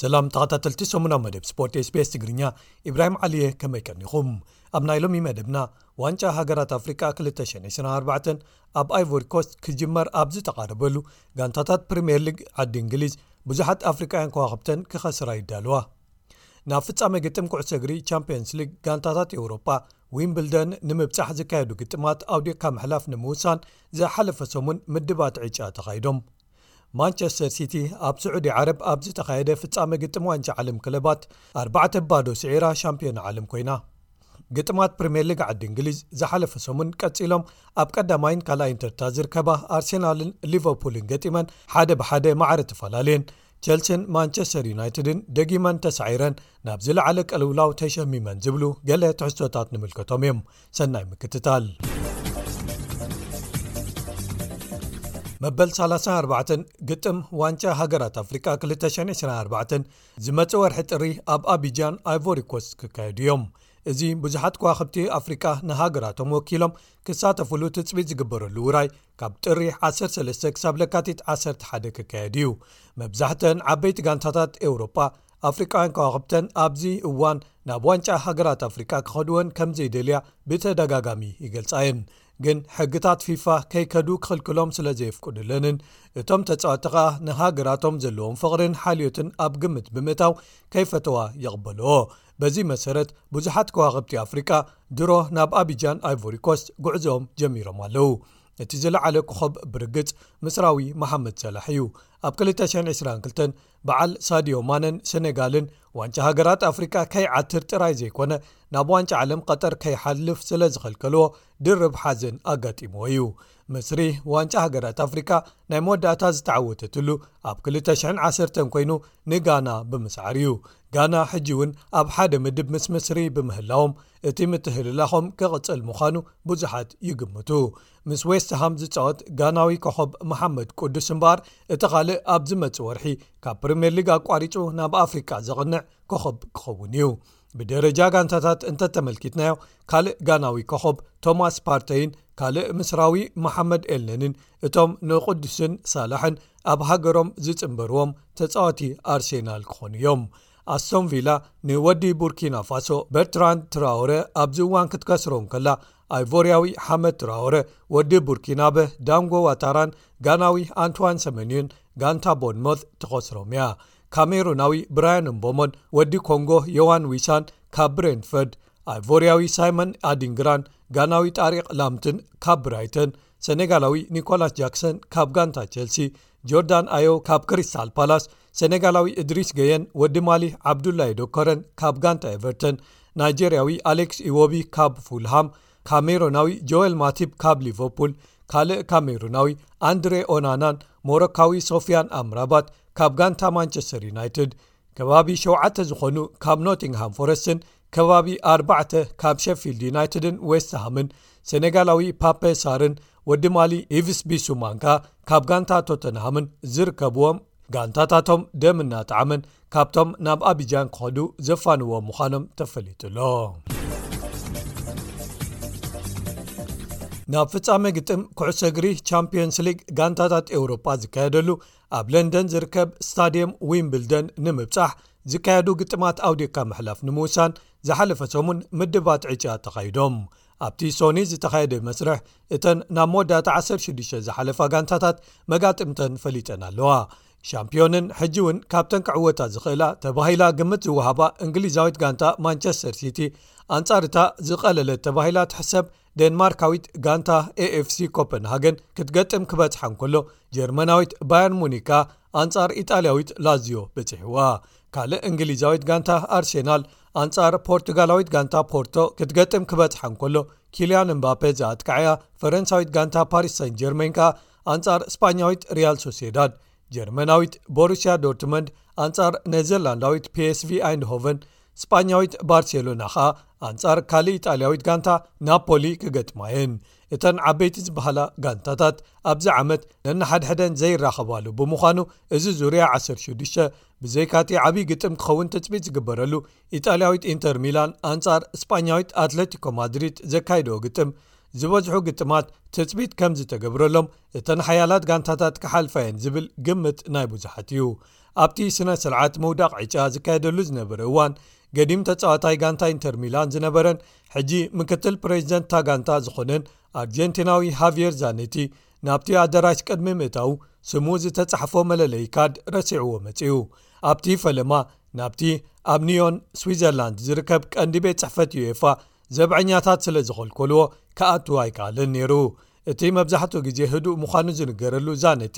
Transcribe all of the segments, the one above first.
ሰላም ተኸታተልቲ ሰሙና መደብ ስፖርት ስቤስ ትግርኛ ኢብራሂም ዓልየ ከመይ ቀኒኹም ኣብ ናይ ሎሚ መደብና ዋንጫ ሃገራት ኣፍሪቃ 224 ኣብ ኣይቮሪኮስት ክጅመር ኣብ ዝተቓረበሉ ጋንታታት ፕሪምየር ሊግ ዓዲ እንግሊዝ ብዙሓት ኣፍሪቃውያን ከዋኽብተን ክኸስራ ይዳለዋ። ናብ ፍጻመ ግጥም ኩዕሶ እግሪ ቻምፕዮንስ ሊግ ጋንታታት ኤውሮጳ ዊምብልደን ንምብጻሕ ዝካየዱ ግጥማት ኣውዲቕካ ምሕላፍ ንምውሳን ዝሓለፈ ሰሙን ምድባት ዕጫ ተኻይዶም። ማንቸስተር ሲቲ ኣብ ስዑዲ ዓረብ ኣብ ዝተኻየደ ፍጻመ ግጥም ዋንጫ ዓለም ክለባት ኣርባዕተ ባዶ ስዒራ ሻምፒዮና ዓለም ኮይና። ግጥማት ፕሪምየር ሊግ ዓዲ እንግሊዝ ዝሓለፈ ሰሙን ቀጺሎም ኣብ ቀዳማይን ካልኣይን ተርታ ዝርከባ ኣርሴናልን ሊቨርፑልን ገጢመን ሓደ ብሓደ ማዕረ ተፈላለየን። ቸልሲን ማንቸስተር ዩናይትድን ደጊመን ተሳዒረን ናብ ዝለዓለ ቀልውላው ተሸሚመን ዝብሉ ገለ ትሕዝቶታት ንምልከቶም እዮም። ሰናይ ምክትታል መበል 34 ግጥም ዋንጫ ሃገራት ኣፍሪቃ 224 ዝመጽ ወርሒ ጥሪ ኣብ ኣቢጃን ኣይቮሪኮስ ክካየዱ እዮም እዚ ብዙሓት ከዋክብቲ ኣፍሪቃ ንሃገራቶም ወኪሎም ክሳተፍሉ ትፅቢት ዝግበረሉ ውራይ ካብ ጥሪ 13 ክሳብ ለካቲት 11 ክካየድ እዩ መብዛሕተን ዓበይቲ ጋንታታት ኤውሮጳ ኣፍሪቃውያን ከዋኽብተን ኣብዚ እዋን ናብ ዋንጫ ሃገራት ኣፍሪቃ ክኸድወን ከም ዘይደልያ ብተደጋጋሚ ይገልጻ እየን ግን ሕግታት ፊፋ ከይከዱ ክኽልክሎም ስለ ዘየፍቅዱለንን እቶም ተጻወቲ ከኣ ንሃገራቶም ዘለዎም ፍቕርን ሓልዮትን ኣብ ግምት ብምእታው ከይፈተዋ ይቕበልዎ በዚ መሰረት ብዙሓት ከዋኽብቲ ኣፍሪቃ ድሮ ናብ ኣቢጃን ኣይቮሪኮስት ጉዕዞኦም ጀሚሮም ኣለዉ እቲ ዝለዓለ ኮኾብ ብርግጽ ምስራዊ መሓመድ ሰላሕ እዩ ኣብ 222 በዓል ሳድዮ ማነን ሰነጋልን ዋንጫ ሃገራት ኣፍሪቃ ከይዓትር ጥራይ ዘይኮነ ናብ ዋንጫ ዓለም ቐጠር ከይሓልፍ ስለ ዝኸልከልዎ ድርብ ሓዘን ኣጋጢምዎ እዩ። ምስሪ ዋንጫ ሃገራት ኣፍሪቃ ናይ መወዳእታ ዝተዓወተትሉ ኣብ ክልተ ሽሕን ዓሰርተን ኮይኑ ንጋና ብምስዓር እዩ። ጋና ሕጂ'ውን ኣብ ሓደ ምድብ ምስ ምስሪ ብምህላዎም እቲ ምትህልላኾም ክቕጽል ምዃኑ ብዙሓት ይግምቱ። ምስ ዌስትሃም ዝጻወት ጋናዊ ኮኾብ መሓመድ ቁዱስ እምበኣር እቲ ካልእ ኣብ ዝመጽእ ወርሒ ካብ ፕሪምየር ሊግ ኣቋሪጹ ናብ ኣፍሪቃ ዘቕንዕ ኮኾብ ክኸውን እዩ። ብደረጃ ጋንታታት እንተተመልኪትናዮ ካልእ ጋናዊ ኮኾብ ቶማስ ፓርተይን ካልእ ምስራዊ መሓመድ ኤልነንን እቶም ንቅዱስን ሳላሕን ኣብ ሃገሮም ዝጽምበርዎም ተጻዋቲ ኣርሴናል ክኾኑ እዮም ኣስቶንቪላ ንወዲ ቡርኪና ፋሶ በርትራንድ ትራወረ ኣብዚ እዋን ክትከስሮን ከላ ኣይቮርያዊ ሓመድ ትራወረ ወዲ ቡርኪናበ ዳንጎ ዋታራን ጋናዊ ኣንትዋን ሰመንዩን ጋንታ ቦድሞት ተኸስሮም እያ ካሜሩናዊ ብራያን እምቦሞን ወዲ ኮንጎ ዮዋን ዊሳን ካብ ብሬንፈርድ ኣይቮርያዊ ሳይመን ኣዲንግራን ጋናዊ ጣሪቅ ላምትን ካብ ብራይተን ሰነጋላዊ ኒኮላስ ጃክሰን ካብ ጋንታ ቸልሲ ጆርዳን ኣዮ ካብ ክሪስታል ፓላስ ሰነጋላዊ እድሪስ ገየን ወዲ ማሊ ዓብዱላይ ዶኮረን ካብ ጋንታ ኤቨርተን ናይጀርያዊ ኣሌክስ ኢዎቢ ካብ ፉልሃም ካሜሮናዊ ጆወል ማቲብ ካብ ሊቨርፑል ካልእ ካሜሮናዊ ኣንድሬ ኦናናን ሞሮካዊ ሶፍያን ኣምራባት ካብ ጋንታ ማንቸስተር ዩናይትድ ከባቢ ሸተ ዝኾኑ ካብ ኖቲንግሃም ፎረስትን ከባቢ ኣባተ ካብ ሸፊልድ ዩናይትድን ዌስትሃምን ሰነጋላዊ ፓፐ ሳርን ወዲ ማሊ ኢቭስቢሱማንካ ካብ ጋንታ ቶተንሃምን ዝርከብዎም ጋንታታቶም ደም እናጠዓመን ካብቶም ናብ ኣቢጃን ክኸዱ ዘፋንዎም ምዃኖም ተፈሊጡ ኣሎ ናብ ፍጻመ ግጥም ኩዕሶ እግሪ ቻምፕዮንስ ሊግ ጋንታታት ኤውሮጳ ዝካየደሉ ኣብ ለንደን ዝርከብ ስታድየም ዊምብልደን ንምብጻሕ ዝካየዱ ግጥማት ኣውዴካ ምሕላፍ ንምውሳን ዝሓለፈ ሰሙን ምድባት ዕጭያት ተኻይዶም ኣብቲ ሶኒ ዝተኻየደ መስርሕ እተን ናብ መወዳእታ 16 ዝሓለፋ ጋንታታት መጋጥምተን ፈሊጠን ኣለዋ ሻምፕዮንን ሕጂ እውን ካብተን ክዕወታ ዝኽእላ ተባሂላ ግምት ዝወሃባ እንግሊዛዊት ጋንታ ማንቸስተር ሲቲ ኣንጻርታ ዝቐለለት ተባሂላ ትሕሰብ ዴንማርካዊት ጋንታ ኤኤፍሲ ኮፐንሃገን ክትገጥም ክበጽሓ እንከሎ ጀርመናዊት ባያን ሙኒካ ኣንጻር ኢጣልያዊት ላዝዮ በጺሕዋ ካልእ እንግሊዛዊት ጋንታ ኣርሴናል ኣንጻር ፖርቱጋላዊት ጋንታ ፖርቶ ክትገጥም ክበጽሓ እንከሎ ኪልያን እምባፔ ዝኣጥቃዐያ ፈረንሳዊት ጋንታ ፓሪስ ሳን ጀርመን ከኣ ኣንጻር ስጳኛዊት ርያል ሶሴዳድ ጀርመናዊት ቦሩስያ ዶርትመንድ ኣንጻር ነዘርላንዳዊት ፒስv ኣይንድሆቨን ስጳኛዊት ባርሴሎና ከኣ ኣንጻር ካልእ ኢጣልያዊት ጋንታ ናፖሊ ክገጥማየን እተን ዓበይቲ ዝበሃላ ጋንታታት ኣብዚ ዓመት ነናሓድሕደን ዘይራኸባሉ ብምዃኑ እዚ ዙርያ 16 ብዘይካ'ቲ ዓብዪ ግጥም ክኸውን ትጽቢት ዝግበረሉ ኢጣልያዊት ኢንተር ሚላን ኣንጻር ስጳኛዊት ኣትለቲኮ ማድሪድ ዘካይድኦ ግጥም፣ ዝበዝሑ ግጥማት ትጽቢት ከም ዝተገብረሎም እተን ሓያላት ጋንታታት ክሓልፋ'የን ዝብል ግምት ናይ ብዙሓት እዩ። ኣብቲ ስነ-ስርዓት ምውዳቕ ዕጫ ዝካየደሉ ዝነበረ እዋን፣ ገዲም ተጻዋታይ ጋንታ ኢንተር ሚላን ዝነበረን ሕጂ ምክትል ፕረዚደንት'ታ ጋንታ ዝኾነን ኣርጀንቲናዊ ሃቪየር ዛኔቲ፣ ናብቲ ኣደራሽ ቅድሚ ምእታው ስሙ ዝተጻሕፎ መለለይ ካርድ ረሲዕዎ መጺኡ ኣብቲ ፈለማ ናብቲ ኣብ ኒዮን ስዊዘርላንድ ዝርከብ ቀንዲ ቤት ጽሕፈት ዩኤፋ ዘብዐኛታት ስለ ዝኸልኮልዎ ክኣትው ኣይከኣልን ነይሩ እቲ መብዛሕትኡ ግዜ ህዱእ ምዃኑ ዝንገረሉ ዛነቲ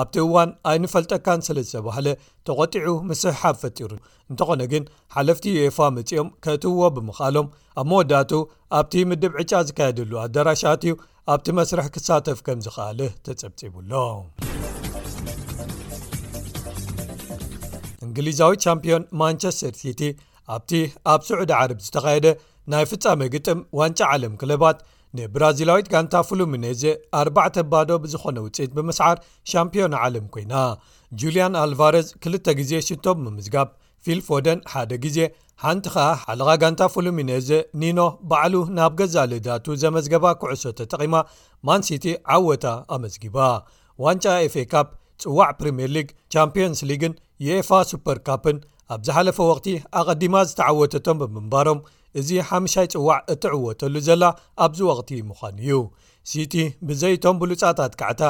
ኣብቲ እዋን ኣይንፈልጠካን ስለ ዝተባህለ ተቖጢዑ ምስሕሓብ ፈጢሩ እንተኾነ ግን ሓለፍቲ ዩኤፋ መጺኦም ከእትውዎ ብምኽኣሎም ኣብ መወዳእቱ ኣብቲ ምድብ ዕጫ ዝካየድሉ ኣደራሻት እዩ ኣብቲ መስርሕ ክሳተፍ ከም ዝኸኣለ ተጸብጺቡ ኣሎ። እንግሊዛዊ ቻምፕዮን ማንቸስተር ሲቲ ኣብቲ ኣብ ስዑዲ ዓርብ ዝተኻየደ ናይ ፍጻመ ግጥም ዋንጫ ዓለም ክለባት ንብራዚላዊት ጋንታ ፍሉሚነዘ ኣባዕተ ባዶ ብዝኾነ ውፅኢት ብምስዓር ሻምፕዮን ዓለም ኮይና ጁልያን ኣልቫረዝ ክልተ ግዜ ሽቶ ብምምዝጋብ ፊል ፎደን ሓደ ግዜ ሓንቲ ከኣ ሓለቓ ጋንታ ፍሉሚነዘ ኒኖ ባዕሉ ናብ ገዛ ልዳቱ ዘመዝገባ ኩዕሶ ተጠቒማ ማንሲቲ ዓወታ ኣመዝጊባ ዋንጫ ኤፍኤ ካፕ ፅዋዕ ፕሪምየር ሊግ ቻምፕዮንስ ሊግን ዩኤፋ ሱፐር ካፕን ኣብ ዝሓለፈ ወቕቲ ኣቐዲማ ዝተዓወተቶም ብምንባሮም እዚ ሓምሻይ ፅዋዕ እትዕወተሉ ዘላ ኣብዚ ወቕቲ ምዃኑ እዩ ሲቲ ብዘይቶም ብሉፃት ኣትካዕታ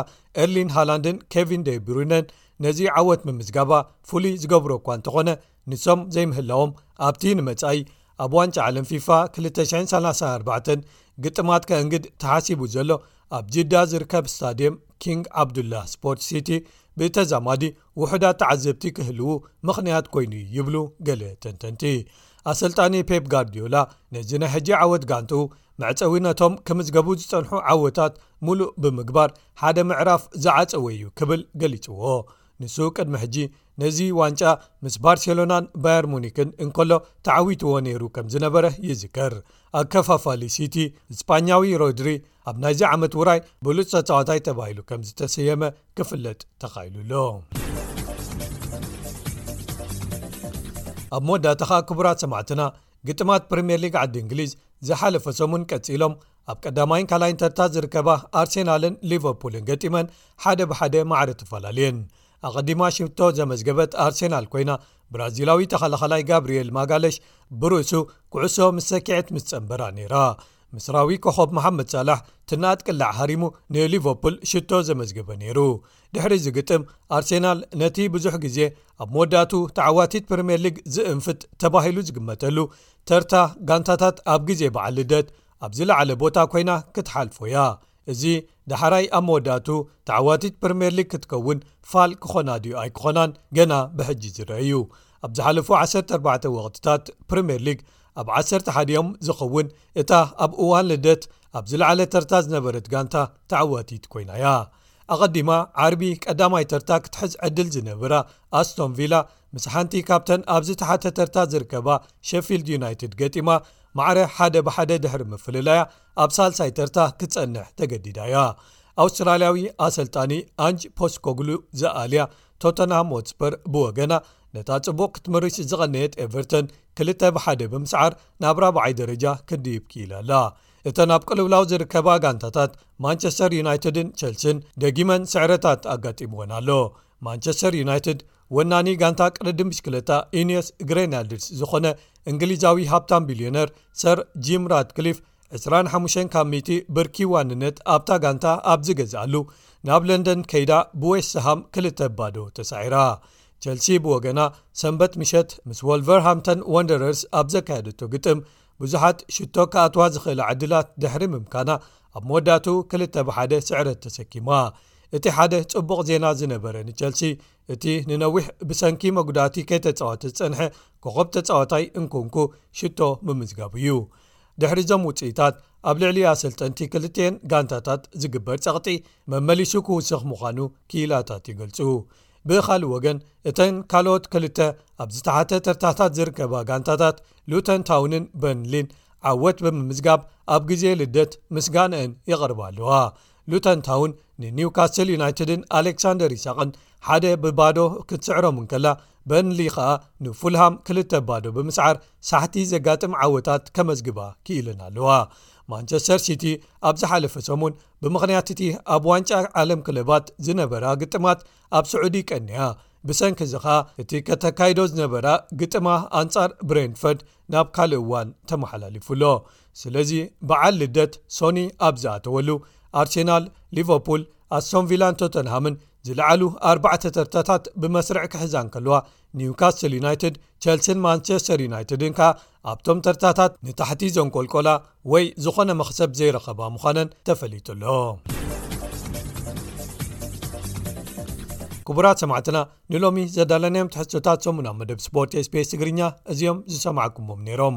ኤርሊን ሃላንድን ኬቪን ደብሩነን ነዚ ዓወት ምምዝጋባ ፍሉይ ዝገብሮ እኳ እንተኾነ ንሶም ዘይምህላዎም ኣብቲ ንመጻኢ ኣብ ዋንጫ ዓለም ፊፋ 234 ግጥማት ከእንግድ ተሓሲቡ ዘሎ ኣብ ጅዳ ዝርከብ ስታድየም ኪንግ ዓብዱላህ ስፖርት ሲቲ ብተዛማዲ ውሑዳት ተዓዘብቲ ክህልው ምኽንያት ኮይኑ ይብሉ ገለ ተንተንቲ ኣሰልጣኒ ፔፕ ጋርድዮላ ነዚ ናይ ሕጂ ዓወት ጋንቱ መዕፀዊ ነቶም ክምዝገቡ ዝፀንሑ ዓወታት ሙሉእ ብምግባር ሓደ ምዕራፍ ዝዓጸወ እዩ ክብል ገሊጽዎ ንሱ ቅድሚ ሕጂ ነዚ ዋንጫ ምስ ባርሴሎናን ባየር ሙኒክን እንከሎ ተዓዊትዎ ነይሩ ከም ዝነበረ ይዝከር ኣከፋፋሊ ሲቲ እስጳኛዊ ሮድሪ ኣብ ናይዚ ዓመት ውራይ ብሉፅ ተፃዋታይ ተባሂሉ ከም ዝተሰየመ ክፍለጥ ተኻይሉ ኣሎ ኣብ መወዳእታ ኸኣ ክቡራት ሰማዕትና ግጥማት ፕሪምየር ሊግ ዓዲ እንግሊዝ ዝሓለፈ ሰሙን ቀጺሎም ኣብ ቀዳማይን ካልኣይን ተርታ ዝርከባ ኣርሴናልን ሊቨርፑልን ገጢመን ሓደ ብሓደ ማዕሪ ትፈላለየን ኣቐዲማ ሽቶ ዘመዝገበት ኣርሴናል ኮይና ብራዚላዊ ተኸላኸላይ ጋብርኤል ማጋለሽ ብርእሱ ኩዕሶ ምስ ሰኪዐት ምስ ጸንበራ ነይራ ምስራዊ ኮኸብ መሓመድ ሳላሕ ትናኣት ቅላዕ ሃሪሙ ንሊቨርፑል ሽቶ ዘመዝገበ ነይሩ ድሕሪ ዝግጥም ኣርሴናል ነቲ ብዙሕ ግዜ ኣብ መወዳእቱ ተዓዋቲት ፕሪምየር ሊግ ዝእንፍት ተባሂሉ ዝግመተሉ ተርታ ጋንታታት ኣብ ግዜ በዓል ልደት ኣብ ዝለዓለ ቦታ ኮይና ክትሓልፎ'ያ። እዚ ዳሕራይ ኣብ መወዳእትኡ ተዓዋቲት ፕሪምየርሊግ ክትከውን ፋል ክኾና ድዩ ኣይክኾናን ገና ብሕጂ ዝረኣ'ዩ። ኣብ ዝሓለፉ ዓሰርተ ኣርባዕተ ወቕቲታት ፕሪምየርሊግ ኣብ ዓሰርተ ሓዲኦም ዝኸውን እታ ኣብ እዋን ልደት ኣብ ዝለዓለ ተርታ ዝነበረት ጋንታ ተዓዋቲት ኮይና'ያ። ኣቐዲማ ዓርቢ ቀዳማይ ተርታ ክትሕዝ ዕድል ዝነበራ ኣስቶን ቪላ ምስ ሓንቲ ካብተን ኣብ ዝተሓተ ተርታ ዝርከባ ሸፊልድ ዩናይትድ ገጢማ ማዕረ ሓደ ብሓደ ድሕሪ ምፍልላያ ኣብ ሳልሳይ ተርታ ክትጸንሕ ተገዲዳ እያ ኣውስትራልያዊ ኣሰልጣኒ ኣንጅ ፖስኮግሉ ዝኣልያ ቶተንሃም ዎትስፐር ብወገና ነታ ጽቡቕ ክትምርሽ ዝቐነየት ኤቨርተን ክልተ ብሓደ ብምስዓር ናብ ራብዓይ ደረጃ ክንድይብ ክኢላ ኣላ እተን ኣብ ቅልውላው ዝርከባ ጋንታታት ማንቸስተር ዩናይትድን ቸልሲን ደጊመን ስዕረታት ኣጋጢምዎን ኣሎ ማንቸስተር ዩናይትድ ወናኒ ጋንታ ቅድድም ብሽክለታ ኢንስ ግሬናድስ ዝኾነ እንግሊዛዊ ሃብታም ቢልዮነር ሰር ጂም ራድክሊፍ 25 ካብ ሚቲ ብርኪ ዋንነት ኣብታ ጋንታ ኣብ ዝገዝኣሉ ናብ ለንደን ከይዳ ብዌስትሃም ክልተ ባዶ ተሳዒራ ቸልሲ ብወገና ሰንበት ምሸት ምስ ወልቨርሃምተን ወንደረርስ ኣብ ዘካየደቶ ግጥም ብዙሓት ሽቶ ክኣትዋ ዝኽእላ ዕድላት ድሕሪ ምምካና ኣብ መወዳእትኡ ክልተ ብሓደ ስዕረት ተሰኪማ። እቲ ሓደ ጽቡቕ ዜና ዝነበረ ንቸልሲ እቲ ንነዊሕ ብሰንኪ መጉዳእቲ ከይተጻወተ ዝጸንሐ ኮኾብ ተጻዋታይ እንኩንኩ ሽቶ ምምዝጋቡ እዩ። ድሕሪ እዞም ውጽኢታት ኣብ ልዕሊ ኣሰልጠንቲ ክልትኤን ጋንታታት ዝግበር ጸቕጢ መመሊሱ ክውስኽ ምዃኑ ክኢላታት ይገልጹ። ብኻልእ ወገን እተን ካልኦት ክልተ ኣብ ዝተሓተ ተርታታት ዝርከባ ጋንታታት ሉተን ታውንን በርንሊን ዓወት ብምምዝጋብ ኣብ ግዜ ልደት ምስጋንአን የቕርባ ኣለዋ ሉተን ታውን ንኒውካስትል ዩናይትድን ኣሌክሳንደር ይሳቅን ሓደ ብባዶ ክትስዕሮም እንከላ በርንሊ ከኣ ንፉልሃም ክልተ ባዶ ብምስዓር ሳሕቲ ዘጋጥም ዓወታት ከመዝግባ ክኢለን ኣለዋ ማንቸስተር ሲቲ ኣብ ዝሓለፈ ሰሙን ብምኽንያት እቲ ኣብ ዋንጫ ዓለም ክለባት ዝነበራ ግጥማት ኣብ ስዑዲ ቀንያ ብሰንኪ እዚ ኸኣ እቲ ከተካይዶ ዝነበራ ግጥማ ኣንጻር ብሬንፈርድ ናብ ካልእ እዋን ተመሓላሊፉ ኣሎ ስለዚ በዓል ልደት ሶኒ ኣብ ዝኣተወሉ ኣርሴናል ሊቨርፑል ኣስቶንቪላን ቶተንሃምን ዝለዓሉ ኣርባዕተ ተርታታት ብመስርዕ ክሕዛን ከልዋ ኒውካስትል ዩናይትድ ቸልሲን ማንቸስተር ዩናይትድን ከኣ ኣብቶም ተርታታት ንታሕቲ ዘንቆልቆላ ወይ ዝኾነ መኽሰብ ዘይረኸባ ምዃነን ተፈሊጡ ኣሎ ክቡራት ሰማዕትና ንሎሚ ዘዳለናዮም ትሕዝቶታት ሰሙን ኣብ መደብ ስፖርት ስፔስ ትግርኛ እዚኦም ዝሰማዕኩምም ነይሮም